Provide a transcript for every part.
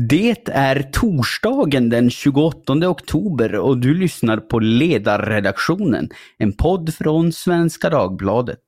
Det är torsdagen den 28 oktober och du lyssnar på Ledarredaktionen, en podd från Svenska Dagbladet.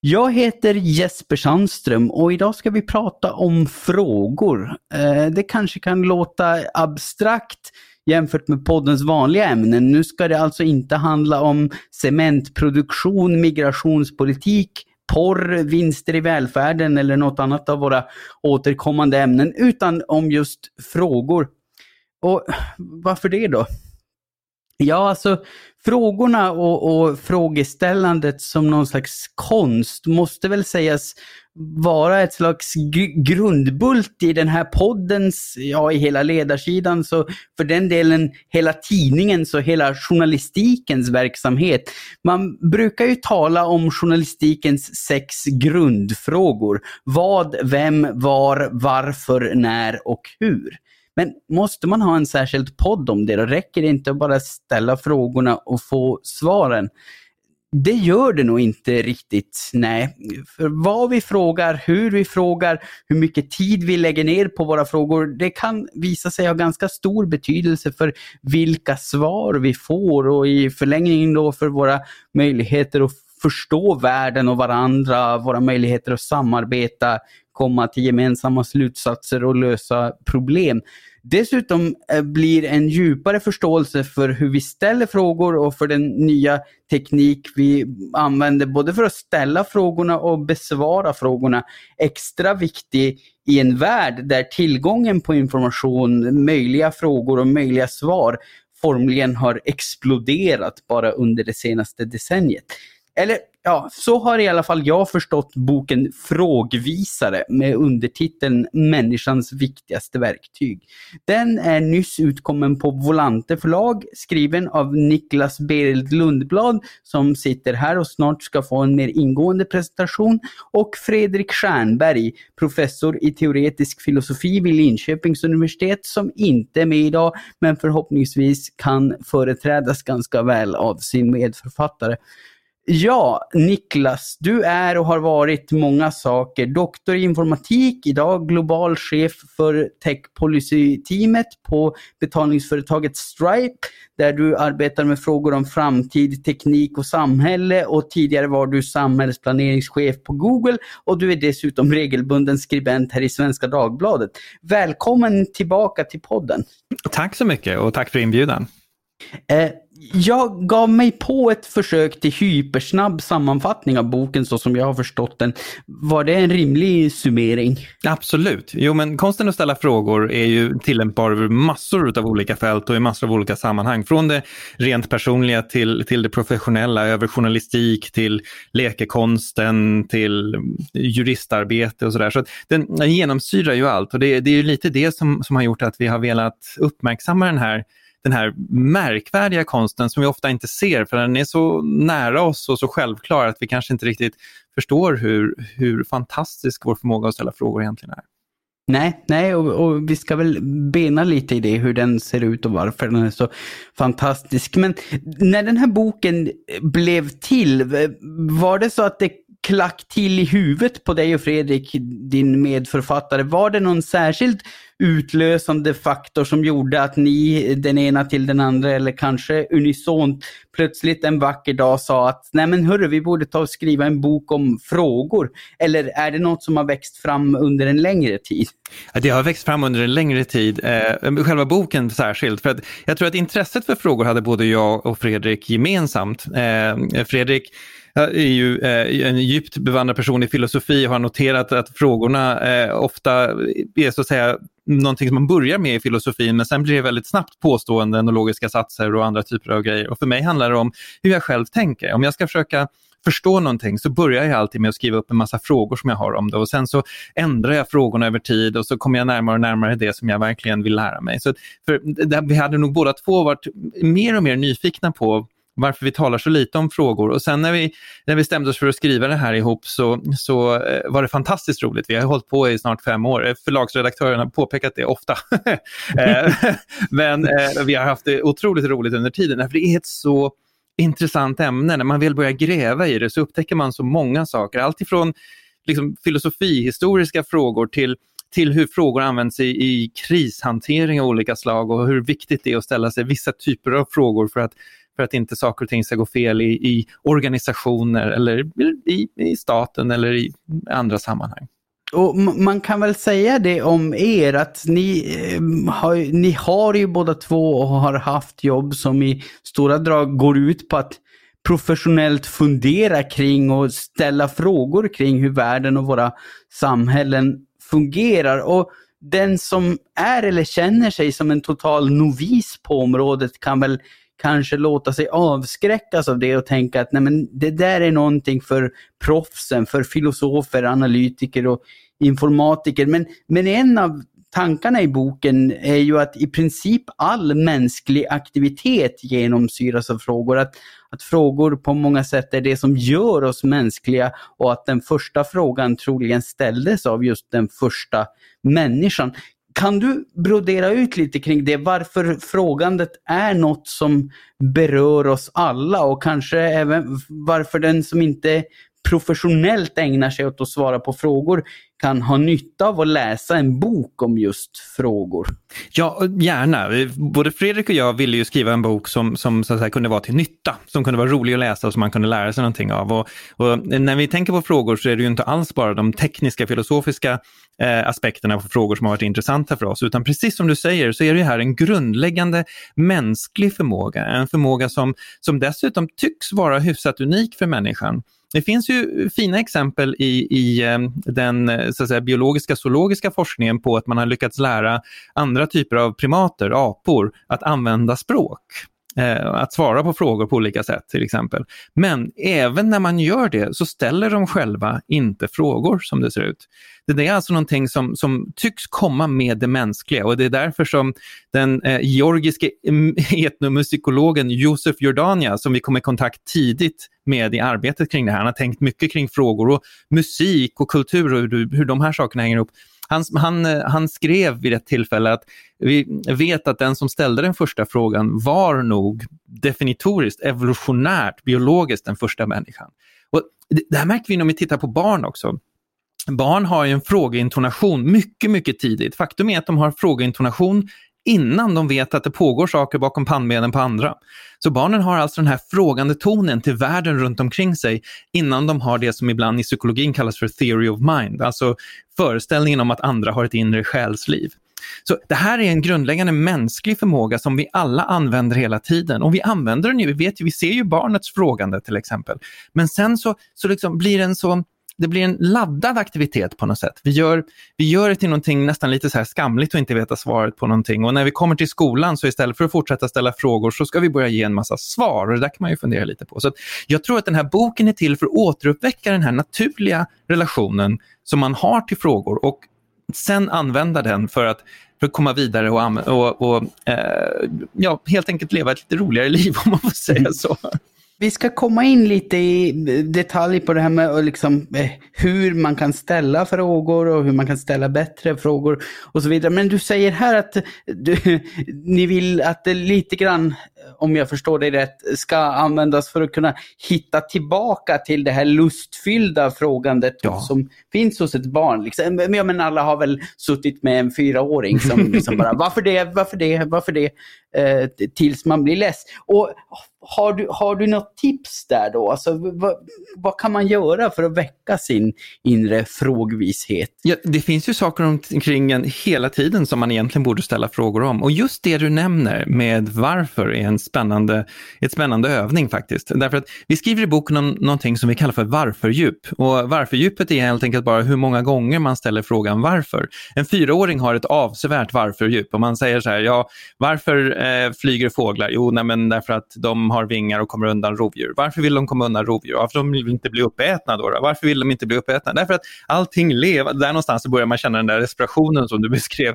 Jag heter Jesper Sandström och idag ska vi prata om frågor. Eh, det kanske kan låta abstrakt jämfört med poddens vanliga ämnen. Nu ska det alltså inte handla om cementproduktion, migrationspolitik, porr, vinster i välfärden eller något annat av våra återkommande ämnen, utan om just frågor. Och varför det då? Ja, alltså frågorna och, och frågeställandet som någon slags konst måste väl sägas vara ett slags grundbult i den här poddens, ja i hela ledarsidan, så för den delen hela tidningens och hela journalistikens verksamhet. Man brukar ju tala om journalistikens sex grundfrågor. Vad, vem, var, varför, när och hur. Men måste man ha en särskild podd om det? Då räcker det inte att bara ställa frågorna och få svaren. Det gör det nog inte riktigt, nej. För vad vi frågar, hur vi frågar, hur mycket tid vi lägger ner på våra frågor, det kan visa sig ha ganska stor betydelse för vilka svar vi får och i förlängningen då för våra möjligheter att förstå världen och varandra, våra möjligheter att samarbeta, komma till gemensamma slutsatser och lösa problem. Dessutom eh, blir en djupare förståelse för hur vi ställer frågor och för den nya teknik vi använder både för att ställa frågorna och besvara frågorna extra viktig i en värld där tillgången på information, möjliga frågor och möjliga svar formligen har exploderat bara under det senaste decenniet. Eller ja, så har i alla fall jag förstått boken Frågvisare med undertiteln Människans viktigaste verktyg. Den är nyss utkommen på Volante förlag, skriven av Niklas Berild Lundblad som sitter här och snart ska få en mer ingående presentation och Fredrik Stjernberg, professor i teoretisk filosofi vid Linköpings universitet som inte är med idag men förhoppningsvis kan företrädas ganska väl av sin medförfattare. Ja, Niklas, du är och har varit många saker. Doktor i informatik, idag global chef för Tech Policy-teamet på betalningsföretaget Stripe, där du arbetar med frågor om framtid, teknik och samhälle och tidigare var du samhällsplaneringschef på Google och du är dessutom regelbunden skribent här i Svenska Dagbladet. Välkommen tillbaka till podden. Tack så mycket och tack för inbjudan. Eh, jag gav mig på ett försök till hypersnabb sammanfattning av boken så som jag har förstått den. Var det en rimlig summering? Absolut. Jo, men konsten att ställa frågor är ju tillämpbar över massor av olika fält och i massor av olika sammanhang. Från det rent personliga till, till det professionella, över journalistik till lekekonsten, till juristarbete och sådär. Så, den, den genomsyrar ju allt och det, det är ju lite det som, som har gjort att vi har velat uppmärksamma den här den här märkvärdiga konsten som vi ofta inte ser för den är så nära oss och så självklar att vi kanske inte riktigt förstår hur, hur fantastisk vår förmåga att ställa frågor egentligen är. Nej, nej och, och, vi ska väl bena lite i det, hur den ser ut och varför den är så fantastisk. Men när den här boken blev till, var det så att det klack till i huvudet på dig och Fredrik, din medförfattare? Var det någon särskild utlösande faktor som gjorde att ni, den ena till den andra, eller kanske unisont, plötsligt en vacker dag sa att nej men hörru, vi borde ta och skriva en bok om frågor? Eller är det något som har växt fram under en längre tid? Det har växt fram under en längre tid, eh, själva boken särskilt. För att jag tror att intresset för frågor hade både jag och Fredrik gemensamt. Eh, Fredrik är ju eh, en djupt bevandrad person i filosofi och har noterat att frågorna eh, ofta är så att säga någonting som man börjar med i filosofin men sen blir det väldigt snabbt påståenden och logiska satser och andra typer av grejer. Och för mig handlar det om hur jag själv tänker. Om jag ska försöka förstå någonting så börjar jag alltid med att skriva upp en massa frågor som jag har om det och sen så ändrar jag frågorna över tid och så kommer jag närmare och närmare det som jag verkligen vill lära mig. Så för, vi hade nog båda två varit mer och mer nyfikna på varför vi talar så lite om frågor. Och sen när vi, när vi stämde oss för att skriva det här ihop så, så eh, var det fantastiskt roligt. Vi har hållit på i snart fem år. Förlagsredaktören förlagsredaktörerna har påpekat det ofta. Eh, men eh, vi har haft det otroligt roligt under tiden. För det är ett så intressant ämne. När man vill börja gräva i det så upptäcker man så många saker. Allt ifrån liksom, filosofihistoriska frågor till till hur frågor används i, i krishantering av olika slag och hur viktigt det är att ställa sig vissa typer av frågor för att för att inte saker och ting ska gå fel i, i organisationer eller i, i staten eller i andra sammanhang. Och man kan väl säga det om er att ni, eh, har, ni har ju båda två och har haft jobb som i stora drag går ut på att professionellt fundera kring och ställa frågor kring hur världen och våra samhällen fungerar. Och den som är eller känner sig som en total novis på området kan väl kanske låta sig avskräckas av det och tänka att nej men det där är någonting för proffsen, för filosofer, analytiker och informatiker. Men, men en av tankarna i boken är ju att i princip all mänsklig aktivitet genomsyras av frågor. Att, att frågor på många sätt är det som gör oss mänskliga och att den första frågan troligen ställdes av just den första människan. Kan du brodera ut lite kring det, varför frågandet är något som berör oss alla och kanske även varför den som inte professionellt ägnar sig åt att svara på frågor kan ha nytta av att läsa en bok om just frågor. Ja, gärna. Både Fredrik och jag ville ju skriva en bok som, som så att säga, kunde vara till nytta, som kunde vara rolig att läsa och som man kunde lära sig någonting av. Och, och när vi tänker på frågor så är det ju inte alls bara de tekniska, filosofiska eh, aspekterna på frågor som har varit intressanta för oss, utan precis som du säger så är det här en grundläggande mänsklig förmåga, en förmåga som, som dessutom tycks vara hyfsat unik för människan. Det finns ju fina exempel i, i eh, den eh, så att säga, biologiska zoologiska forskningen på att man har lyckats lära andra typer av primater, apor, att använda språk. Eh, att svara på frågor på olika sätt till exempel. Men även när man gör det så ställer de själva inte frågor som det ser ut. Det är alltså någonting som, som tycks komma med det mänskliga och det är därför som den eh, georgiske etnomusikologen Josef Jordania, som vi kom i kontakt tidigt med i arbetet kring det här, han har tänkt mycket kring frågor och musik och kultur och hur, hur de här sakerna hänger ihop. Han, han, eh, han skrev vid ett tillfälle att vi vet att den som ställde den första frågan var nog definitoriskt, evolutionärt, biologiskt den första människan. Och det, det här märker vi när vi tittar på barn också. Barn har ju en frågeintonation mycket, mycket tidigt. Faktum är att de har frågeintonation innan de vet att det pågår saker bakom pannbenen på andra. Så barnen har alltså den här frågande tonen till världen runt omkring sig innan de har det som ibland i psykologin kallas för theory of mind, alltså föreställningen om att andra har ett inre själsliv. Så Det här är en grundläggande mänsklig förmåga som vi alla använder hela tiden och vi använder den ju, vi vet ju, vi ser ju barnets frågande till exempel. Men sen så, så liksom blir den så det blir en laddad aktivitet på något sätt. Vi gör, vi gör det till någonting nästan lite så här skamligt att inte veta svaret på någonting. Och när vi kommer till skolan så istället för att fortsätta ställa frågor så ska vi börja ge en massa svar. Och det där kan man ju fundera lite på. Så jag tror att den här boken är till för att återuppväcka den här naturliga relationen som man har till frågor och sen använda den för att, för att komma vidare och, och, och eh, ja, helt enkelt leva ett lite roligare liv om man får säga så. Vi ska komma in lite i detalj på det här med liksom, eh, hur man kan ställa frågor och hur man kan ställa bättre frågor och så vidare. Men du säger här att du, ni vill att det lite grann, om jag förstår dig rätt, ska användas för att kunna hitta tillbaka till det här lustfyllda frågandet ja. som finns hos ett barn. Liksom. Ja, men alla har väl suttit med en fyraåring som, som bara varför det, varför det, varför det, eh, tills man blir less. Och har du, har du något tips där då? Alltså, vad, vad kan man göra för att väcka sin inre frågvishet? Ja, det finns ju saker omkring en hela tiden som man egentligen borde ställa frågor om. Och just det du nämner med varför är en spännande, ett spännande övning faktiskt. Därför att vi skriver i boken om någonting som vi kallar för varför-djup. Och varför-djupet är helt enkelt bara hur många gånger man ställer frågan varför. En fyraåring har ett avsevärt varför-djup. Om man säger så här, ja, varför eh, flyger fåglar? Jo, nej, men därför att de har vingar och kommer undan rovdjur. Varför vill de komma undan rovdjur? Varför de vill inte bli uppätna då, då? Varför vill de inte bli uppätna? Därför att allting lever, där någonstans börjar man känna den där respirationen som du beskrev.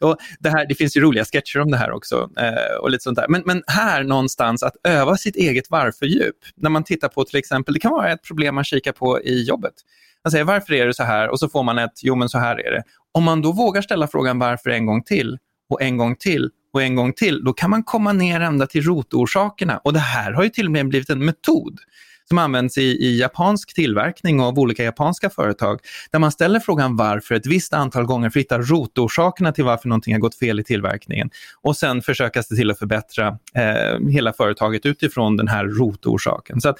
Och det, här, det finns ju roliga sketcher om det här också. Eh, och lite sånt där. Men, men här någonstans att öva sitt eget varfördjup. När man tittar på till exempel, det kan vara ett problem man kikar på i jobbet. Man säger varför är det så här och så får man ett jo men så här är det. Om man då vågar ställa frågan varför en gång till och en gång till och en gång till, då kan man komma ner ända till rotorsakerna. Och det här har ju till och med blivit en metod som används i, i japansk tillverkning och av olika japanska företag, där man ställer frågan varför ett visst antal gånger för att hitta rotorsakerna till varför någonting har gått fel i tillverkningen och sen försöka se till att förbättra eh, hela företaget utifrån den här rotorsaken. Så att,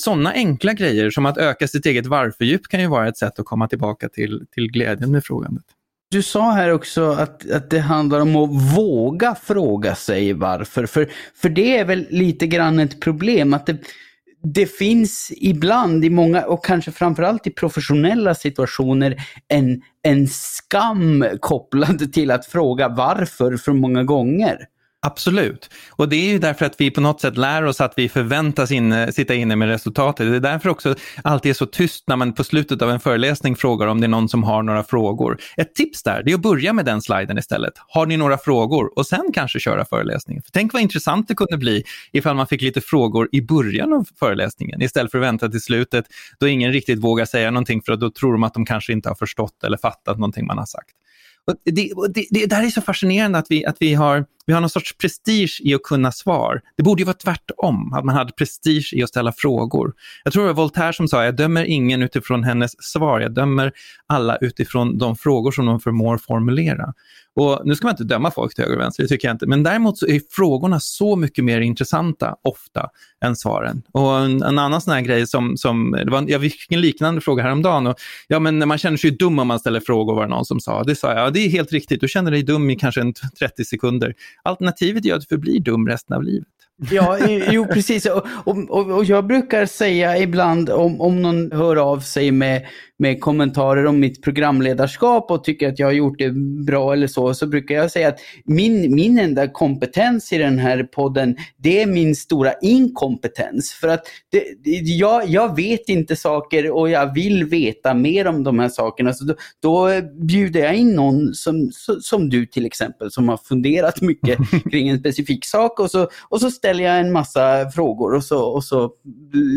sådana enkla grejer som att öka sitt eget varför-djup kan ju vara ett sätt att komma tillbaka till, till glädjen med frågandet. Du sa här också att, att det handlar om att våga fråga sig varför. För, för det är väl lite grann ett problem att det, det finns ibland i många, och kanske framförallt i professionella situationer, en, en skam kopplad till att fråga varför för många gånger. Absolut. Och det är ju därför att vi på något sätt lär oss att vi förväntas inne, sitta inne med resultatet. Det är därför också alltid är så tyst när man på slutet av en föreläsning frågar om det är någon som har några frågor. Ett tips där det är att börja med den sliden istället. Har ni några frågor? Och sen kanske köra föreläsningen. För tänk vad intressant det kunde bli ifall man fick lite frågor i början av föreläsningen istället för att vänta till slutet då ingen riktigt vågar säga någonting för då tror de att de kanske inte har förstått eller fattat någonting man har sagt. Och det, det, det där är så fascinerande att vi, att vi har vi har någon sorts prestige i att kunna svar. Det borde ju vara tvärtom, att man hade prestige i att ställa frågor. Jag tror det var Voltaire som sa, jag dömer ingen utifrån hennes svar, jag dömer alla utifrån de frågor som de förmår formulera. Och nu ska man inte döma folk till höger och vänster, det tycker jag inte. Men däremot så är frågorna så mycket mer intressanta, ofta, än svaren. Och en, en annan sån här grej som, som det var, jag fick en liknande fråga häromdagen. Och, ja, men man känner sig dum om man ställer frågor, var det någon som sa. Det sa jag, ja, det är helt riktigt, du känner dig dum i kanske en 30 sekunder. Alternativet är att du förblir dum resten av livet. Ja, jo precis. Och, och, och, jag brukar säga ibland om, om någon hör av sig med, med kommentarer om mitt programledarskap och tycker att jag har gjort det bra eller så, så brukar jag säga att min, min enda kompetens i den här podden, det är min stora inkompetens. För att det, jag, jag vet inte saker och jag vill veta mer om de här sakerna. Så då, då bjuder jag in någon som, som du till exempel, som har funderat mycket kring en specifik sak och så, och så ställer jag en massa frågor och så, och så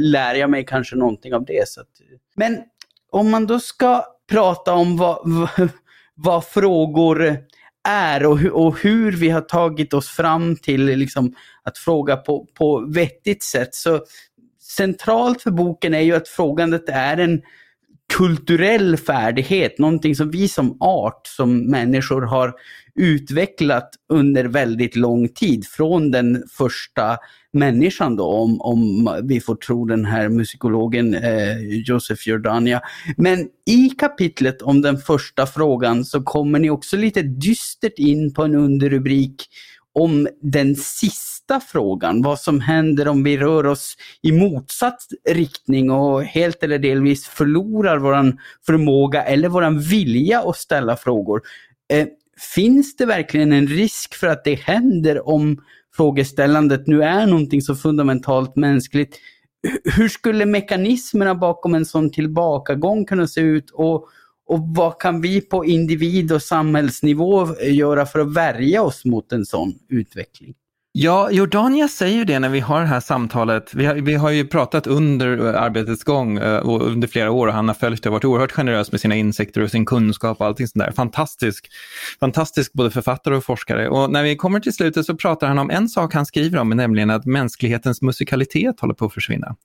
lär jag mig kanske någonting av det. Så att, men om man då ska prata om vad, vad, vad frågor är och, och, hur vi har tagit oss fram till liksom, att fråga på, på vettigt sätt. Så centralt för boken är ju att frågandet är en kulturell färdighet, någonting som vi som art, som människor har utvecklat under väldigt lång tid. Från den första människan då, om, om vi får tro den här musikologen eh, Josef Jordania. Men i kapitlet om den första frågan så kommer ni också lite dystert in på en underrubrik om den sista frågan, vad som händer om vi rör oss i motsatt riktning och helt eller delvis förlorar vår förmåga eller vår vilja att ställa frågor. Eh, finns det verkligen en risk för att det händer om frågeställandet nu är någonting så fundamentalt mänskligt? Hur skulle mekanismerna bakom en sån tillbakagång kunna se ut och, och vad kan vi på individ och samhällsnivå göra för att värja oss mot en sån utveckling? Ja, Jordania säger det när vi har det här samtalet. Vi har, vi har ju pratat under eh, arbetets gång eh, och under flera år och han har följt det och varit oerhört generös med sina insikter och sin kunskap och allting sånt där. Fantastisk, fantastisk både författare och forskare. Och när vi kommer till slutet så pratar han om en sak han skriver om, nämligen att mänsklighetens musikalitet håller på att försvinna.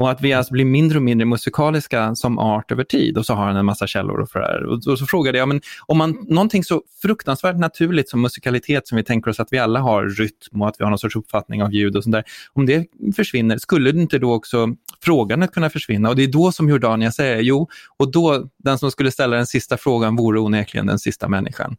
Och att vi alltså blir mindre och mindre musikaliska som art över tid. Och så har han en massa källor och för det Och, och så frågade jag, men om man, någonting så fruktansvärt naturligt som musikalitet som vi tänker oss att vi alla har rytm och att vi har någon sorts uppfattning av ljud och sånt där. Om det försvinner, skulle det inte då också frågandet kunna försvinna? Och det är då som Jordania säger, jo, och då den som skulle ställa den sista frågan vore onekligen den sista människan.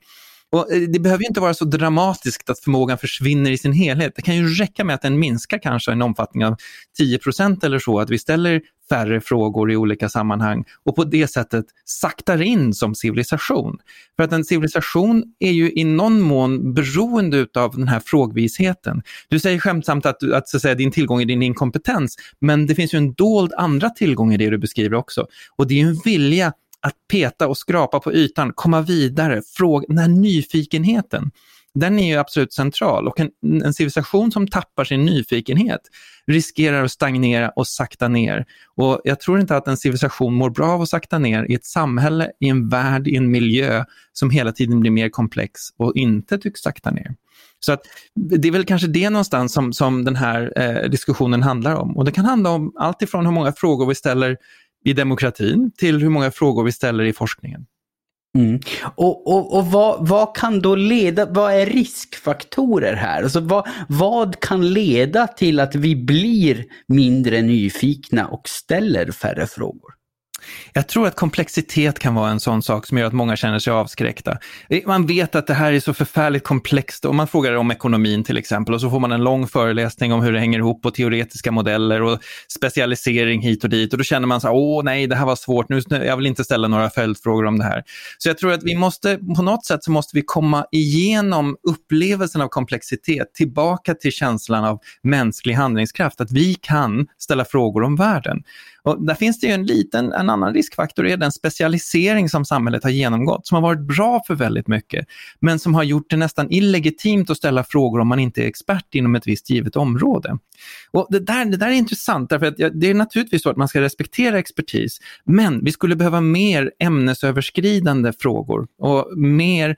Och eh, det behöver inte vara så dramatiskt att förmågan försvinner i sin helhet. Det kan ju räcka med att den minskar kanske en omfattning av 10% eller så, att vi ställer färre frågor i olika sammanhang och på det sättet saktar in som civilisation. För att en civilisation är ju i någon mån beroende av den här frågvisheten. Du säger skämtsamt att, att, så att säga, din tillgång är din inkompetens, men det finns ju en dold andra tillgång i det du beskriver också. Och det är en vilja att peta och skrapa på ytan, komma vidare, fråga, den här nyfikenheten den är ju absolut central och en, en civilisation som tappar sin nyfikenhet riskerar att stagnera och sakta ner. Och jag tror inte att en civilisation mår bra av att sakta ner i ett samhälle, i en värld, i en miljö som hela tiden blir mer komplex och inte tycks sakta ner. Så att det är väl kanske det någonstans som, som den här eh, diskussionen handlar om. Och det kan handla om allt ifrån hur många frågor vi ställer i demokratin till hur många frågor vi ställer i forskningen. Mm. Och, och, och vad, vad, kan då leda, vad är riskfaktorer här? Alltså vad, vad kan leda till att vi blir mindre nyfikna och ställer färre frågor? Jag tror att komplexitet kan vara en sån sak som gör att många känner sig avskräckta. Eh, man vet att det här är så förfärligt komplext. och man frågar om ekonomin till exempel och så får man en lång föreläsning om hur det hänger ihop och teoretiska modeller och specialisering hit och dit och då känner man så här, åh nej, det här var svårt, nu, jag vill inte ställa några följdfrågor om det här. Så jag tror att vi måste, på något sätt så måste vi komma igenom upplevelsen av komplexitet, tillbaka till känslan av mänsklig handlingskraft, att vi kan ställa frågor om världen. Och där finns det ju en liten, en annan riskfaktor, är den specialisering som samhället har genomgått, som har varit bra för väldigt mycket, men som har gjort det nästan illegitimt att ställa frågor om man inte är expert inom ett visst givet område. Och det, där, det där är intressant, därför att det är naturligtvis så att man ska respektera expertis, men vi skulle behöva mer ämnesöverskridande frågor och mer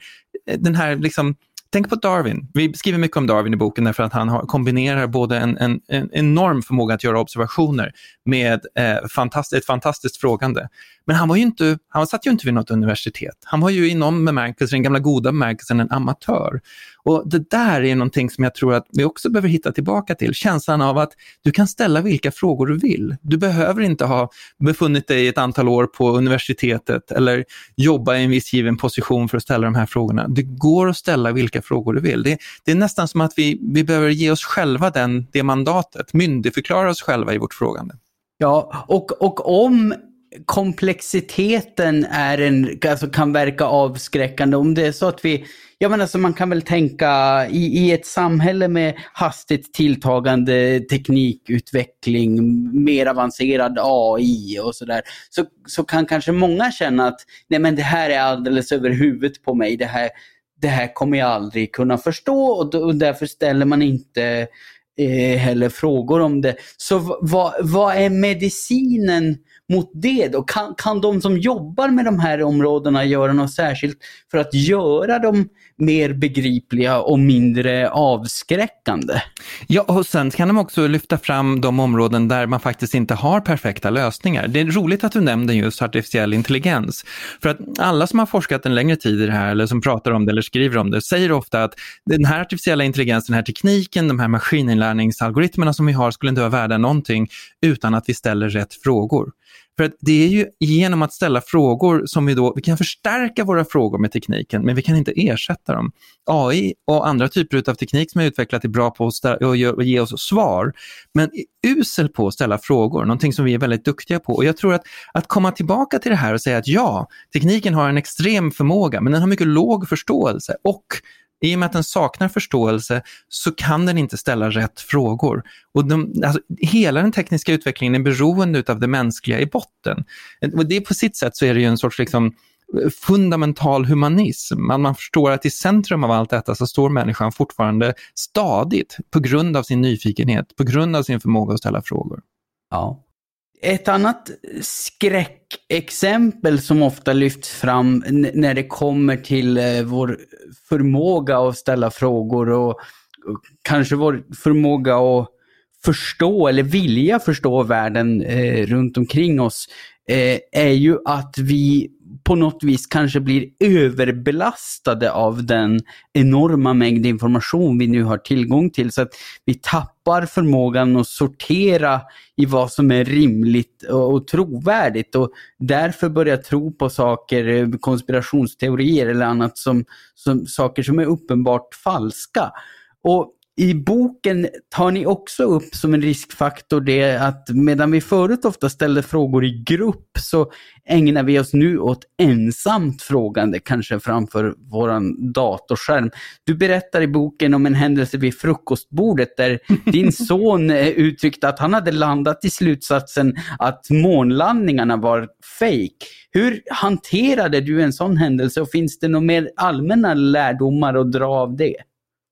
eh, den här liksom Tänk på Darwin. Vi skriver mycket om Darwin i boken därför att han har, kombinerar både en, en, en enorm förmåga att göra observationer med eh, fantast, ett fantastiskt frågande. Men han var ju inte, han satt ju inte vid något universitet. Han var ju i någon bemärkelse, den gamla goda bemärkelsen, en amatör. Och det där är någonting som jag tror att vi också behöver hitta tillbaka till. Känslan av att du kan ställa vilka frågor du vill. Du behöver inte ha befunnit dig ett antal år på universitetet eller jobba i en viss given position för att ställa de här frågorna. Det går att ställa vilka frågor du vill. Det, det är nästan som att vi, vi behöver ge oss själva den, det mandatet, myndigförklara oss själva i vårt frågande. Ja, och, och om komplexiteten är en, alltså kan verka avskräckande. Om det är så att vi, jag menar så man kan väl tänka i, i ett samhälle med hastigt tilltagande teknikutveckling, mer avancerad AI och sådär, så, så kan kanske många känna att nej men det här är alldeles över huvudet på mig, det här, det här kommer jag aldrig kunna förstå och, och därför ställer man inte eh, heller frågor om det. Så vad, vad är medicinen mot det då? Kan, kan de som jobbar med de här områdena göra något särskilt för att göra dem mer begripliga och mindre avskräckande? Ja, och sen kan de också lyfta fram de områden där man faktiskt inte har perfekta lösningar. Det är roligt att du nämnde just artificiell intelligens. För att alla som har forskat en längre tid i det här, eller som pratar om det eller skriver om det, säger ofta att den här artificiella intelligensen, den här tekniken, de här maskininlärningsalgoritmerna som vi har skulle inte vara värda någonting utan att vi ställer rätt frågor. För att det är ju genom att ställa frågor som vi då, vi kan förstärka våra frågor med tekniken, men vi kan inte ersätta dem. AI och andra typer av teknik som är utvecklat är bra på att ge oss svar, men är usel på att ställa frågor, någonting som vi är väldigt duktiga på. Och jag tror att, att komma tillbaka till det här och säga att ja, tekniken har en extrem förmåga, men den har mycket låg förståelse och i och med att den saknar förståelse så kan den inte ställa rätt frågor. Och de, alltså, hela den tekniska utvecklingen är beroende av det mänskliga i botten. Och det på sitt sätt så är det ju en sorts liksom, eh, fundamental humanism. Man, man förstår att i centrum av allt detta så står människan fortfarande stadigt på grund av sin nyfikenhet, på grund av sin förmåga att ställa frågor. Ja. Ett annat skräckexempel som ofta lyfts fram när det kommer till eh, vår förmåga att ställa frågor och kanske vår förmåga att förstå eller vilja förstå världen eh, runt omkring oss eh, är ju att vi på något vis kanske blir överbelastade av den enorma mängd information vi nu har tillgång till. Så att vi tappar förmågan att sortera i vad som är rimligt och, trovärdigt och därför börjar tro på saker, eh, konspirationsteorier eller annat som, som saker som är uppenbart falska. Och i boken tar ni också upp som en riskfaktor det att medan vi förut ofta ställde frågor i grupp så ägnar vi oss nu åt ensamt frågande, kanske framför våran datorskärm. Du berättar i boken om en händelse vid frukostbordet där din son eh, uttryckte att han hade landat i slutsatsen att månlandningarna var fake. Hur hanterade du en sån händelse och finns det några mer allmänna lärdomar att dra av det?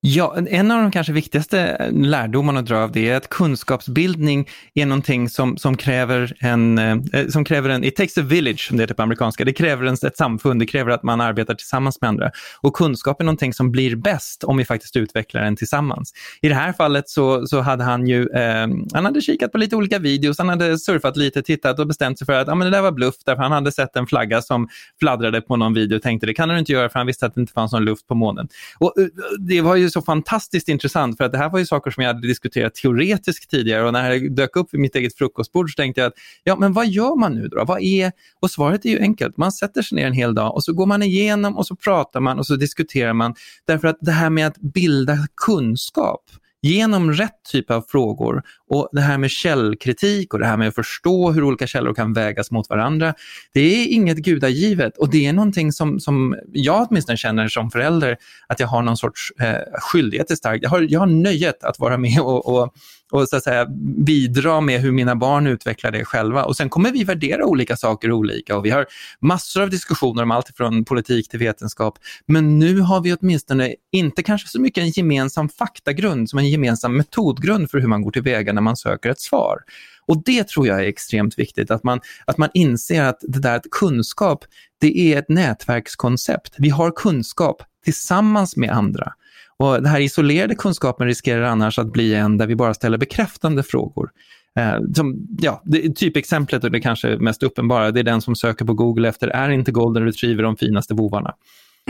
Ja, en av de kanske viktigaste eh, lärdomarna att dra av det är att kunskapsbildning är någonting som, som kräver en, eh, eh, som kräver en, it takes a village som det heter på amerikanska, det kräver en, ett samfund, det kräver att man arbetar tillsammans med andra. Och kunskap är någonting som blir bäst om vi faktiskt utvecklar den tillsammans. I det här fallet så, så hade han ju, eh, han hade kikat på lite olika videos, han hade surfat lite, tittat och bestämt sig för att ah, men det där var bluff, därför han hade sett en flagga som fladdrade på någon video och tänkte det kan du inte göra för han visste att det inte fanns någon luft på månen. Och, det var ju så fantastiskt intressant för att det här var ju saker som jag hade diskuterat teoretiskt tidigare och när det dök upp vid mitt eget frukostbord så tänkte jag att ja, men vad gör man nu då? Vad är... Och svaret är ju enkelt. Man sätter sig ner en hel dag och så går man igenom och så pratar man och så diskuterar man. Därför att det här med att bilda kunskap genom rätt typ av frågor och det här med källkritik och det här med att förstå hur olika källor kan vägas mot varandra, det är inget gudagivet och det är någonting som, som jag åtminstone känner som förälder att jag har någon sorts eh, skyldighet till starkt. Jag har, jag har nöjet att vara med och, och och så att säga, bidra med hur mina barn utvecklar det själva. Och sen kommer vi värdera olika saker olika och vi har massor av diskussioner om allt från politik till vetenskap. Men nu har vi åtminstone inte kanske så mycket en gemensam faktagrund som en gemensam metodgrund för hur man går tillväga när man söker ett svar. Och det tror jag är extremt viktigt, att man, att man inser att det där att kunskap, det är ett nätverkskoncept. Vi har kunskap tillsammans med andra. Och den här isolerade kunskapen riskerar annars att bli en där vi bara ställer bekräftande frågor. Eh, som, ja, det, typexemplet och det kanske mest uppenbara, det är den som söker på Google efter är inte golden retriever de finaste vovarna?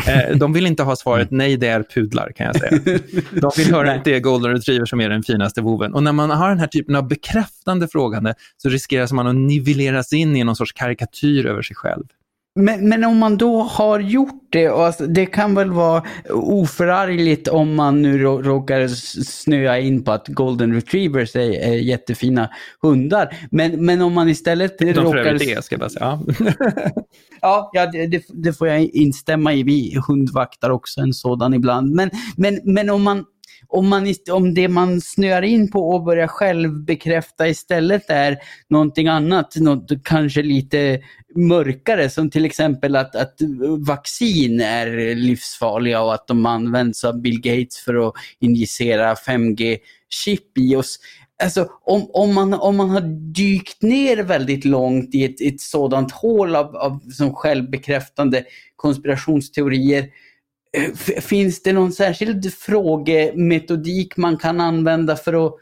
Eh, de vill inte ha svaret mm. nej, det är pudlar kan jag säga. De vill höra att det är golden retriever som är den finaste voven. Och när man har den här typen av bekräftande frågande så riskerar man att nivelleras in i någon sorts karikatyr över sig själv. Men, men, om man då har gjort det, och alltså, det kan väl vara oförargligt om man nu råkar snöa in på att golden retrievers är, är jättefina hundar. Men, men om man istället De råkar... De det, ska jag bara säga. Ja, ja det, det, får jag instämma i. Vi hundvaktar också en sådan ibland. Men, men, men om man om, man, om det man snöar in på och börjar själv bekräfta istället är någonting annat, något kanske lite mörkare som till exempel att, att vaccin är livsfarliga och att de används av Bill Gates för att injicera 5G-chip i oss. Alltså, om, om, man, om man har dykt ner väldigt långt i ett, ett sådant hål av, av som självbekräftande konspirationsteorier, eh, finns det någon särskild frågemetodik man kan använda för att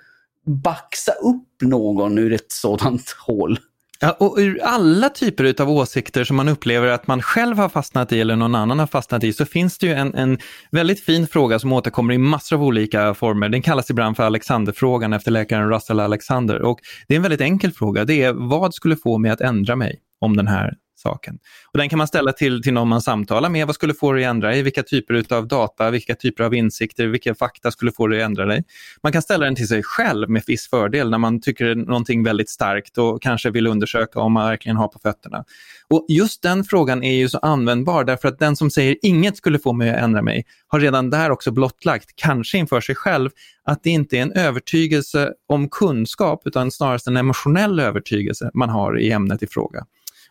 baxa upp någon ur ett sådant hål? Ja, och ur alla typer av åsikter som man upplever att man själv har fastnat i eller någon annan har fastnat i så finns det ju en, en väldigt fin fråga som återkommer i massor av olika former. Den kallas ibland för Alexanderfrågan efter läkaren Russell Alexander. Och det är en väldigt enkel fråga. Det är vad skulle få mig att ändra mig om den här saken. Och den kan man ställa till, till någon man samtalar med. Vad skulle få dig att ändra dig? Vilka typer av data, vilka typer av insikter, vilka fakta skulle få dig att ändra dig? Man kan ställa den till sig själv med viss fördel när man tycker någonting väldigt starkt och kanske vill undersöka om man verkligen har på fötterna. Och Just den frågan är ju så användbar därför att den som säger inget skulle få mig att ändra mig har redan där också blottlagt, kanske inför sig själv, att det inte är en övertygelse om kunskap utan snarast en emotionell övertygelse man har i ämnet i fråga.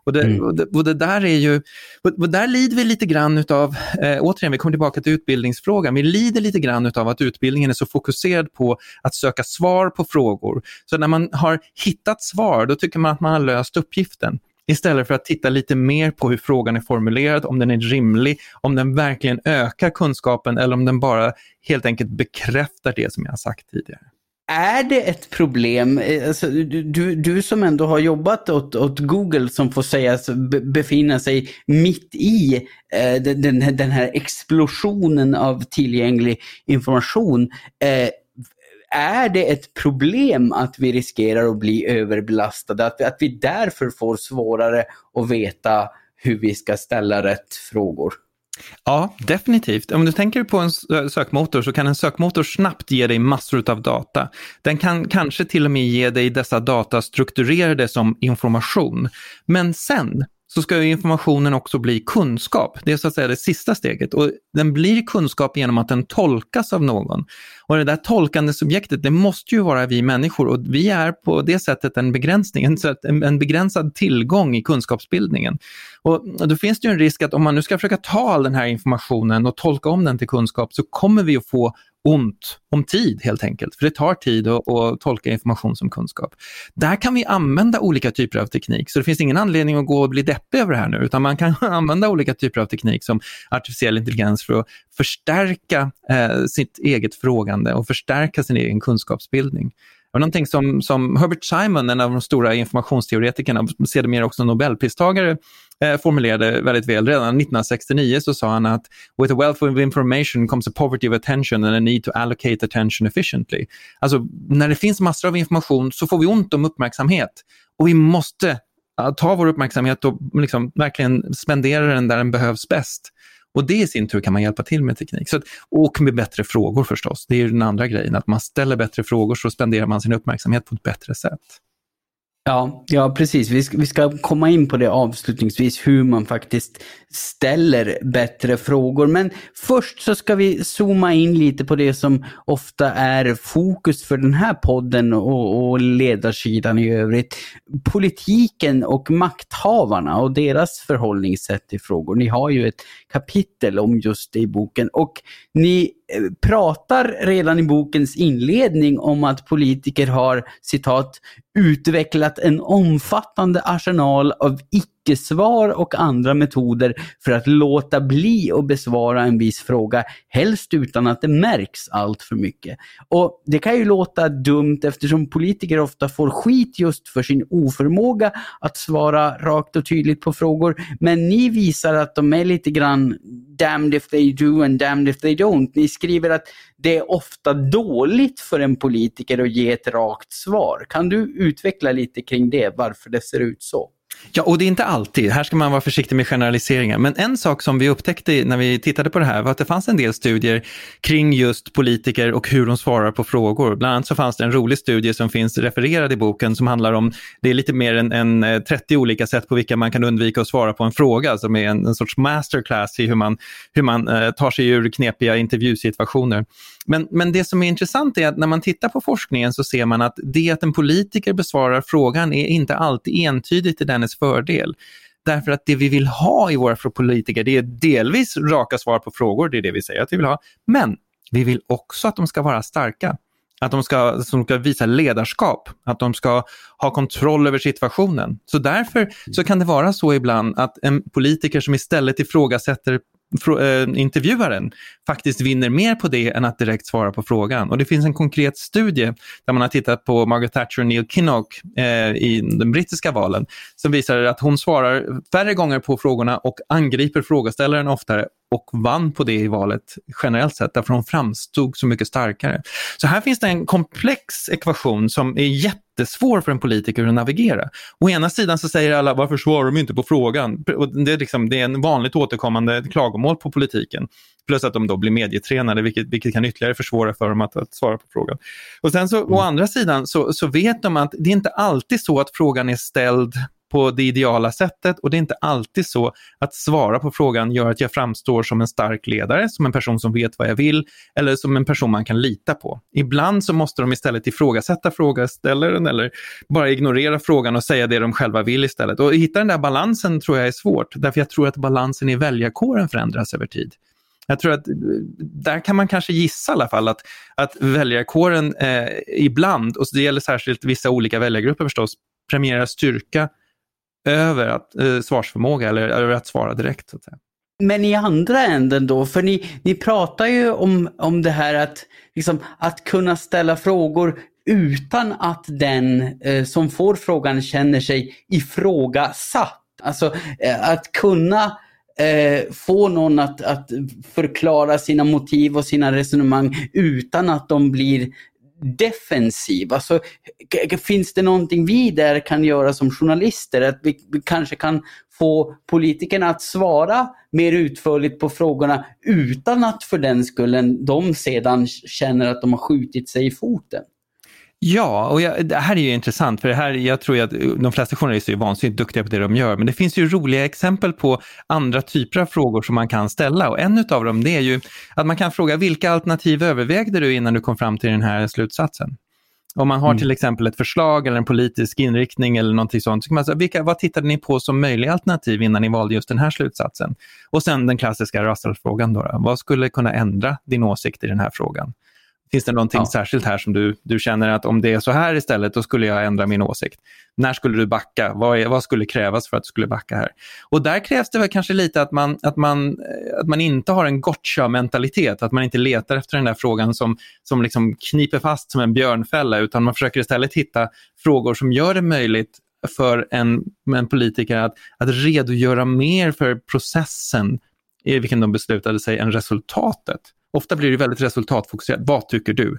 Och det, mm. och det, och det, där är ju, och där lider vi lite grann utav, eh, återigen vi kommer tillbaka till utbildningsfrågan, vi lider lite grann utav att utbildningen är så fokuserad på att söka svar på frågor. Så när man har hittat svar, då tycker man att man har löst uppgiften istället för att titta lite mer på hur frågan är formulerad, om den är rimlig, om den verkligen ökar kunskapen eller om den bara helt enkelt bekräftar det som jag har sagt tidigare är det ett problem, eh, alltså, du, du som ändå har jobbat åt, åt Google som får sägas befinna sig mitt i eh, den, den här explosionen av tillgänglig information. Eh, är det ett problem att vi riskerar att bli överbelastade? Att vi, att vi därför får svårare att veta hur vi ska ställa rätt frågor? Ja, definitivt. Om du tänker på en sökmotor så kan en sökmotor snabbt ge dig massor av data. Den kan kanske till och med ge dig dessa data strukturerade som information. Men sen så ska informationen också bli kunskap. Det är så att säga det sista steget och den blir kunskap genom att den tolkas av någon. Och det där tolkande subjektet, det måste ju vara vi människor och vi är på det sättet en begränsning, en begränsad tillgång i kunskapsbildningen. Och då finns det ju en risk att om man nu ska försöka ta all den här informationen och tolka om den till kunskap så kommer vi att få ont om tid helt enkelt. För det tar tid att, att, tolka information som kunskap. Där kan vi använda olika typer av teknik, så det finns ingen anledning att gå och bli deppig över det här nu, utan man kan använda olika typer av teknik som artificiell intelligens för att förstärka eh, sitt eget frågande och förstärka sin egen kunskapsbildning. Det var någonting som, som Herbert Simon, en av de stora informationsteoretikerna, sedermera också Nobelpristagare, eh, formulerade väldigt väl. Redan 1969 så sa han att “With a wealth of information comes a poverty of attention and a need to allocate attention efficiently”. Alltså, när det finns massor av information så får vi ont om uppmärksamhet och vi måste ta vår uppmärksamhet och liksom verkligen spendera den där den behövs bäst. Och det i sin tur kan man hjälpa till med teknik. Så att, och med bättre frågor förstås. Det är den andra grejen, att man ställer bättre frågor så spenderar man sin uppmärksamhet på ett bättre sätt. Ja, ja precis. Vi ska, vi ska komma in på det avslutningsvis, hur man faktiskt ställer bättre frågor. Men först så ska vi zooma in lite på det som ofta är fokus för den här podden och, och ledarsidan i övrigt. Politiken och makthavarna och deras förhållningssätt till frågor. Ni har ju ett kapitel om just det i boken. Och ni eh, pratar redan i bokens inledning om att politiker har citat utvecklat en omfattande arsenal av icke icke-svar och andra metoder för att låta bli att besvara en viss fråga, helst utan att det märks allt för mycket. Och Det kan ju låta dumt eftersom politiker ofta får skit just för sin oförmåga att svara rakt och tydligt på frågor. Men ni visar att de är lite grann damned if they do and damned if they don't. Ni skriver att det är ofta dåligt för en politiker att ge ett rakt svar. Kan du utveckla lite kring det, varför det ser ut så? Ja, och det är inte alltid. Här ska man vara försiktig med generaliseringar. Men en sak som vi upptäckte när vi tittade på det här var att det fanns en del studier kring just politiker och hur de svarar på frågor. Bland annat så fanns det en rolig studie som finns refererad i boken som handlar om, det är lite mer än, än eh, 30 olika sätt på vilka man kan undvika att svara på en fråga, som är en, en sorts masterclass i hur man, hur man eh, tar sig ur knepiga intervjusituationer. Men, men det som är intressant är att när man tittar på forskningen så ser man att det att en politiker besvarar frågan är inte alltid entydigt till dennes fördel. Därför att det vi vill ha i våra politiker, det är delvis raka svar på frågor, det är det vi säger att vi vill ha. Men vi vill också att de ska vara starka. Att de ska, att de ska visa ledarskap, att de ska ha kontroll över situationen. Så därför så kan det vara så ibland att en politiker som istället ifrågasätter Eh, intervjuaren faktiskt vinner mer på det än att direkt svara på frågan. Och det finns en konkret studie där man har tittat på Margaret Thatcher och Neil Kinnock eh, i de brittiska valen som visar att hon svarar färre gånger på frågorna och angriper frågeställaren oftare och vann på det i valet generellt sett, därför hon framstod så mycket starkare. Så här finns det en komplex ekvation som är jättesvår för en politiker att navigera. Å ena sidan så säger alla, varför svarar de inte på frågan? Det är, liksom, det är en vanligt återkommande klagomål på politiken. Plus att de då blir medietränade, vilket, vilket kan ytterligare försvåra för dem att, att svara på frågan. Och sen så, mm. å andra sidan så, så vet de att det är inte alltid så att frågan är ställd på det ideala sättet och det är inte alltid så att svara på frågan gör att jag framstår som en stark ledare, som en person som vet vad jag vill eller som en person man kan lita på. Ibland så måste de istället ifrågasätta frågeställaren eller bara ignorera frågan och säga det de själva vill istället. Och hitta den där balansen tror jag är svårt, därför jag tror att balansen i väljarkåren förändras över tid. Jag tror att eh, där kan man kanske gissa i alla fall att, att väljarkåren eh, ibland, och det gäller särskilt vissa olika väljargrupper förstås, premierar styrka över att, eh, svarsförmåga eller över att svara direkt. Så att säga. Men i andra änden då, för ni, ni pratar ju om, om det här att, liksom, att kunna ställa frågor utan att den eh, som får frågan känner sig ifrågasatt. Alltså eh, att kunna eh, få någon att, att förklara sina motiv och sina resonemang utan att de blir defensiv? Alltså, finns det någonting vi där kan göra som journalister? Att vi, vi kanske kan få politikerna att svara mer utförligt på frågorna utan att för den skullen de sedan känner att de har skjutit sig i foten? Ja, och jag, det här är ju intressant, för det här, jag tror att de flesta journalister är vansinnigt duktiga på det de gör, men det finns ju roliga exempel på andra typer av frågor som man kan ställa och en av dem det är ju att man kan fråga vilka alternativ övervägde du innan du kom fram till den här slutsatsen? Om man har mm. till exempel ett förslag eller en politisk inriktning eller någonting sånt, så kan man säga, vilka, vad tittade ni på som möjliga alternativ innan ni valde just den här slutsatsen? Och sen den klassiska Russell-frågan, då, vad skulle kunna ändra din åsikt i den här frågan? Finns det någonting ja. särskilt här som du, du känner att om det är så här istället, då skulle jag ändra min åsikt? När skulle du backa? Vad, är, vad skulle krävas för att du skulle backa här? Och där krävs det väl kanske lite att man, att man, att man inte har en gotcha-mentalitet, att man inte letar efter den där frågan som, som liksom kniper fast som en björnfälla, utan man försöker istället hitta frågor som gör det möjligt för en, en politiker att, att redogöra mer för processen i vilken de beslutade sig än resultatet. Ofta blir det väldigt resultatfokuserat. Vad tycker du?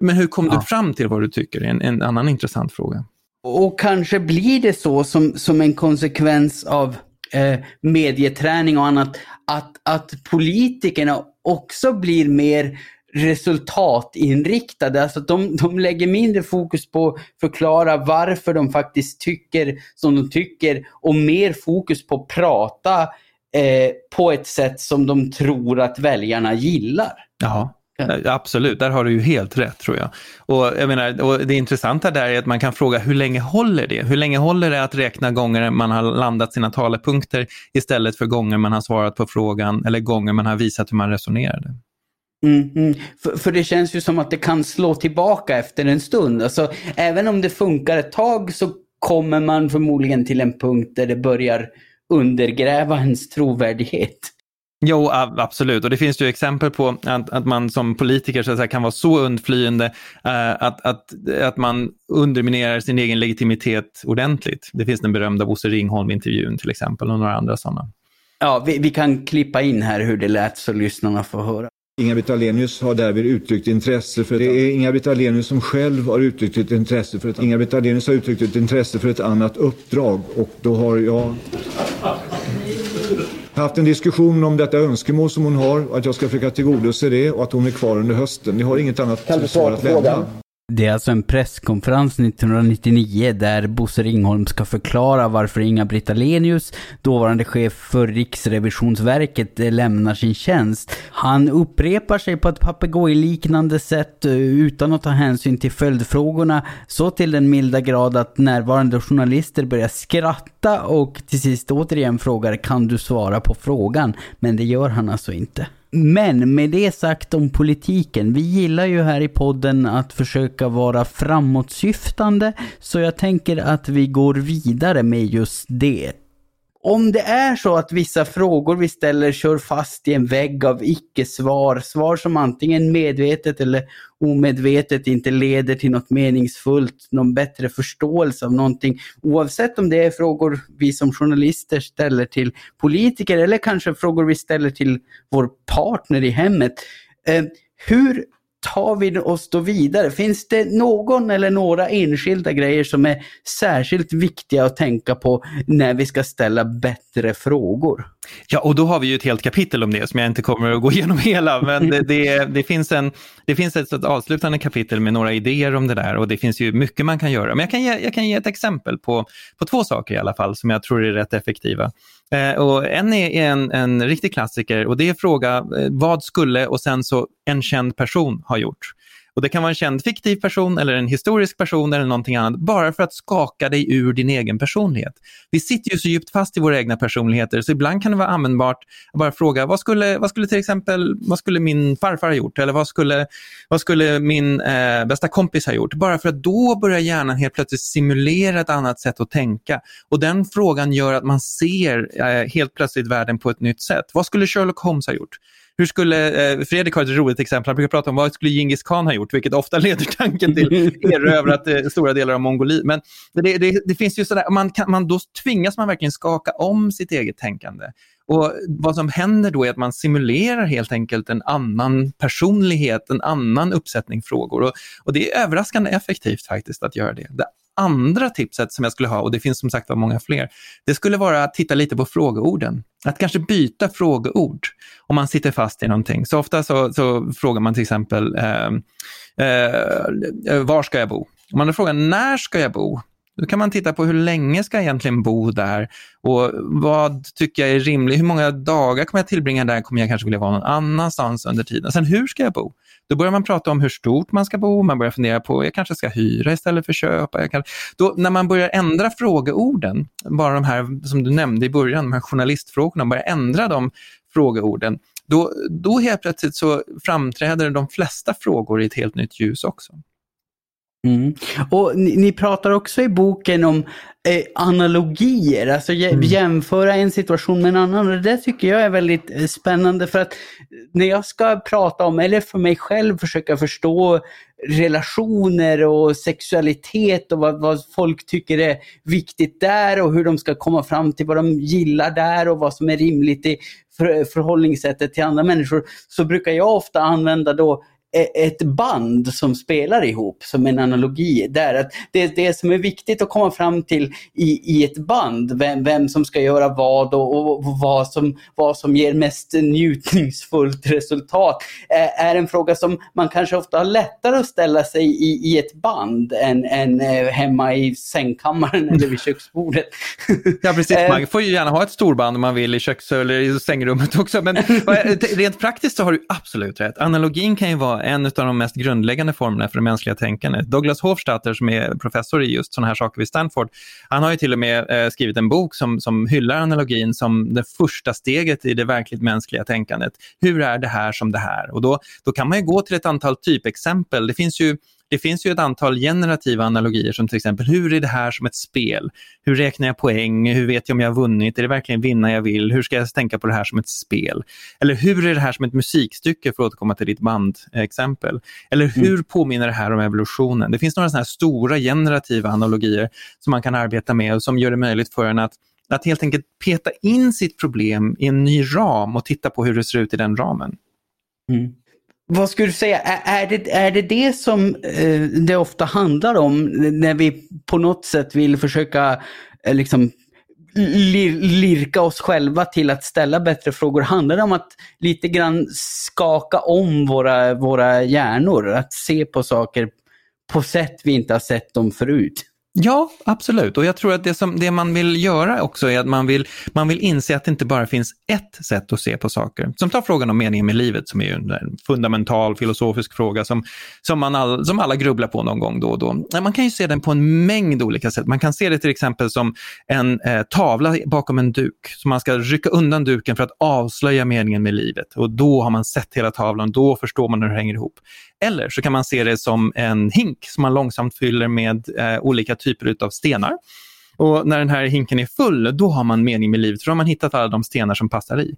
Men hur kom ja. du fram till vad du tycker? En, en annan intressant fråga. Och kanske blir det så som, som en konsekvens av eh, medieträning och annat, att, att politikerna också blir mer resultatinriktade. Alltså de, de lägger mindre fokus på att förklara varför de faktiskt tycker som de tycker och mer fokus på att prata Eh, på ett sätt som de tror att väljarna gillar. Ja. Absolut, där har du ju helt rätt tror jag. Och, jag menar, och Det intressanta där är att man kan fråga hur länge håller det? Hur länge håller det att räkna gånger man har landat sina talepunkter istället för gånger man har svarat på frågan eller gånger man har visat hur man resonerade? Mm, mm. För, för, det känns ju som att det kan slå tillbaka efter en stund. Alltså, även om det funkar ett tag så kommer man förmodligen till en punkt där det börjar undergräva ens trovärdighet. Jo, absolut. Och det finns ju exempel på att, att man som politiker så att säga, kan vara så undflyende uh, att, att, att man underminerar sin egen legitimitet ordentligt. Det finns den berömda Bosse Ringholm-intervjun till exempel och några andra sådana. Ja, vi, vi, kan klippa in här hur det lät så lyssnarna får höra. Inga-Britt Ahlenius har därvid uttryckt intresse för... Det är Inga-Britt Ahlenius som själv har uttryckt ett intresse för ett... Inga-Britt Ahlenius har uttryckt ett intresse för ett annat uppdrag och då har jag haft en diskussion om detta önskemål som hon har, att jag ska försöka tillgodose det och att hon är kvar under hösten. Ni har inget annat svar att lämna. Det är alltså en presskonferens 1999 där Bosse Ringholm ska förklara varför Inga-Britt Alenius, dåvarande chef för Riksrevisionsverket, lämnar sin tjänst. Han upprepar sig på ett papegojliknande sätt eh, utan att ta hänsyn till följdfrågorna så till den milda grad att närvarande journalister börjar skratta och till sist återigen frågar kan du svara på frågan? Men det gör han alltså inte. Men med det sagt om politiken, vi gillar ju här i podden att försöka vara framåtsyftande så jag tänker att vi går vidare med just det om det är så att vissa frågor vi ställer kör fast i en vägg av icke-svar, svar som antingen medvetet eller omedvetet inte leder till något meningsfullt, någon bättre förståelse av någonting, oavsett om det är frågor vi som journalister ställer till politiker eller kanske frågor vi ställer till vår partner i hemmet. Eh, hur tar vi oss då vidare? Finns det någon eller några enskilda grejer som är särskilt viktiga att tänka på när vi ska ställa bättre frågor? Ja, och då har vi ju ett helt kapitel om det som jag inte kommer att gå igenom hela, men det, det, det finns, en, det finns ett, ett avslutande kapitel med några idéer om det där och det finns ju mycket man kan göra. Men jag kan ge, jag kan ge ett exempel på, på två saker i alla fall som jag tror är rätt effektiva. Eh, och en är en, en riktig klassiker och det är fråga eh, vad skulle och sen så en känd person ha gjort. Och Det kan vara en känd fiktiv person eller en historisk person eller någonting annat, bara för att skaka dig ur din egen personlighet. Vi sitter ju så djupt fast i våra egna personligheter, så ibland kan det vara användbart att bara fråga, vad skulle, vad skulle till exempel, vad skulle min farfar ha gjort? Eller vad skulle, vad skulle min eh, bästa kompis ha gjort? Bara för att då börjar hjärnan helt plötsligt simulera ett annat sätt att tänka. Och den frågan gör att man ser eh, helt plötsligt världen på ett nytt sätt. Vad skulle Sherlock Holmes ha gjort? Hur skulle, eh, Fredrik har ett roligt exempel, han brukar prata om vad skulle Genghis khan ha gjort, vilket ofta leder tanken till erövrat eh, stora delar av Mongoliet. Men det, det, det, finns ju sådär, man kan, man, då tvingas man verkligen skaka om sitt eget tänkande. Och Vad som händer då är att man simulerar helt enkelt en annan personlighet, en annan uppsättning frågor. Och, och det är överraskande effektivt faktiskt att göra det. Det andra tipset som jag skulle ha, och det finns som sagt var många fler, det skulle vara att titta lite på frågeorden. Att kanske byta frågeord om man sitter fast i någonting. Så ofta så, så frågar man till exempel, eh, eh, var ska jag bo? Om man frågar när ska jag bo? Då kan man titta på hur länge ska jag egentligen bo där och vad tycker jag är rimligt? Hur många dagar kommer jag tillbringa där? Kommer jag kanske vilja vara någon annanstans under tiden? Sen hur ska jag bo? Då börjar man prata om hur stort man ska bo, man börjar fundera på, jag kanske ska hyra istället för köpa. Jag kan... Då, när man börjar ändra frågeorden, bara de här som du nämnde i början, de här journalistfrågorna, börjar ändra de frågeorden, då, då helt plötsligt så framträder de flesta frågor i ett helt nytt ljus också. Mm. Och ni, ni, pratar också i boken om eh, analogier, alltså mm. jämföra en situation med en annan. Och det tycker jag är väldigt eh, spännande för att när jag ska prata om, eller för mig själv försöka förstå relationer och sexualitet och vad, vad, folk tycker är viktigt där och hur de ska komma fram till vad de gillar där och vad som är rimligt i för, förhållningssättet till andra människor, så brukar jag ofta använda då ett band som spelar ihop som en analogi. Där att det, det som är viktigt att komma fram till i, i ett band, vem, vem som ska göra vad och, och, vad, som, vad som ger mest njutningsfullt resultat, är, är en fråga som man kanske ofta har lättare att ställa sig i, i ett band än, än eh, hemma i sängkammaren eller vid köksbordet. ja precis, man eh. får ju gärna ha ett storband om man vill i köks eller i sängrummet också. Men rent praktiskt så har du absolut rätt. Analogin kan ju vara en av de mest grundläggande formerna för det mänskliga tänkandet. Douglas Hofstadter som är professor i just sådana här saker vid Stanford, han har ju till och med eh, skrivit en bok som, som hyllar analogin som det första steget i det verkligt mänskliga tänkandet. Hur är det här som det här? Och då, då kan man ju gå till ett antal typexempel. Det finns ju det finns ju ett antal generativa analogier som till exempel, hur är det här som ett spel? Hur räknar jag poäng? Hur vet jag om jag har vunnit? Är det verkligen vinna jag vill? Hur ska jag tänka på det här som ett spel? Eller hur är det här som ett musikstycke, för att återkomma till ditt bandexempel? Eller hur mm. påminner det här om evolutionen? Det finns några sådana här stora generativa analogier som man kan arbeta med och som gör det möjligt för en att att helt enkelt peta in sitt problem i en ny ram och titta på hur det ser ut i den ramen. Mm. Vad skulle du säga, är, det, är det det som eh, det ofta handlar om när vi på något sätt vill försöka eh, liksom lir, lirka oss själva till att ställa bättre frågor? Handlar det om att lite grann skaka om våra, våra hjärnor? Att se på saker på sätt vi inte har sett dem förut? Ja, absolut. Och jag tror att det, som, det man vill göra också är att man vill, man vill inse att det inte bara finns ett sätt att se på saker. Som tar frågan om meningen med livet som är en fundamental filosofisk fråga som, som, man all, som alla grubblar på någon gång då och då. Man kan ju se den på en mängd olika sätt. Man kan se det till exempel som en eh, tavla bakom en duk. Så man ska rycka undan duken för att avslöja meningen med livet. Och då har man sett hela tavlan, då förstår man hur det hänger ihop. Eller så kan man se det som en hink som man långsamt fyller med eh, olika typer av stenar. Och när den här hinken är full, då har man mening med livet, för då har man hittat alla de stenar som passar i.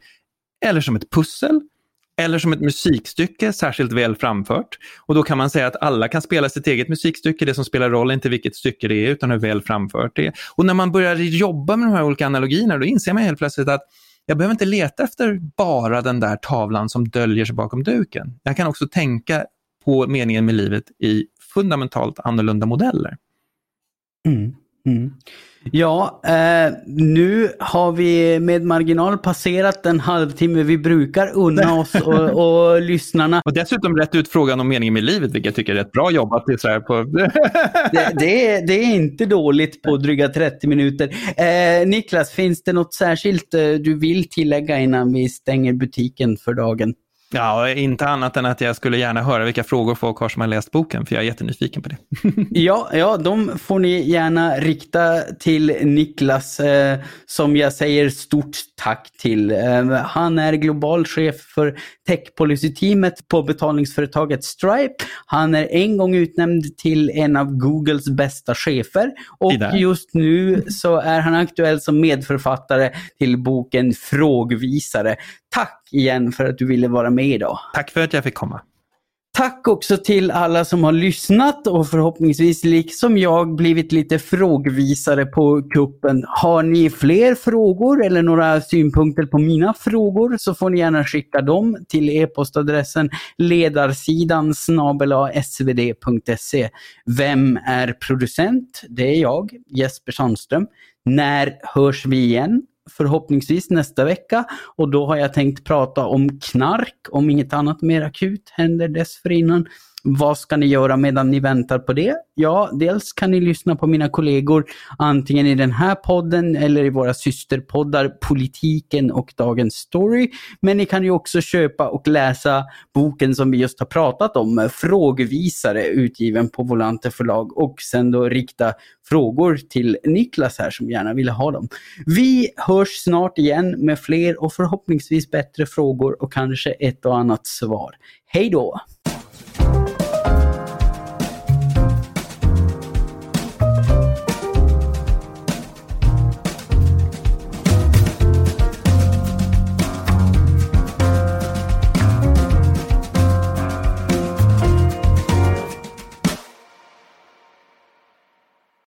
Eller som ett pussel, eller som ett musikstycke, särskilt väl framfört. Och då kan man säga att alla kan spela sitt eget musikstycke. Det som spelar roll är inte vilket stycke det är, utan hur väl framfört det är. Och när man börjar jobba med de här olika analogierna, då inser man helt plötsligt att jag behöver inte leta efter bara den där tavlan som döljer sig bakom duken. Jag kan också tänka på meningen med livet i fundamentalt annorlunda modeller. Mm, mm. Ja, eh, nu har vi med marginal passerat den halvtimme vi brukar unna oss och, och lyssnarna. Och dessutom rätt ut frågan om meningen med livet, vilket jag tycker är rätt bra jobbat. Så här på... det, det, är, det är inte dåligt på dryga 30 minuter. Eh, Niklas, finns det något särskilt eh, du vill tillägga innan vi stänger butiken för dagen? Ja, inte annat än att jag skulle gärna höra vilka frågor folk har som har läst boken, för jag är jättenyfiken på det. ja, ja, de får ni gärna rikta till Niklas, eh, som jag säger stort tack till. Eh, han är global chef för tech policy-teamet på betalningsföretaget Stripe. Han är en gång utnämnd till en av Googles bästa chefer och just nu så är han aktuell som medförfattare till boken Frågvisare. Tack igen för att du ville vara med idag. Tack för att jag fick komma. Tack också till alla som har lyssnat och förhoppningsvis liksom jag blivit lite frågvisare på kuppen. Har ni fler frågor eller några synpunkter på mina frågor så får ni gärna skicka dem till e-postadressen ledarsidan svd.se. Vem är producent? Det är jag, Jesper Sandström. När hörs vi igen? Förhoppningsvis nästa vecka. Och då har jag tänkt prata om knark, om inget annat mer akut händer dessförinnan. Vad ska ni göra medan ni väntar på det? Ja, dels kan ni lyssna på mina kollegor antingen i den här podden eller i våra systerpoddar Politiken och Dagens Story. Men ni kan ju också köpa och läsa boken som vi just har pratat om, Frågvisare utgiven på Volante förlag och sen då rikta frågor till Niklas här som gärna ville ha dem. Vi hörs snart igen med fler och förhoppningsvis bättre frågor och kanske ett och annat svar. Hej då!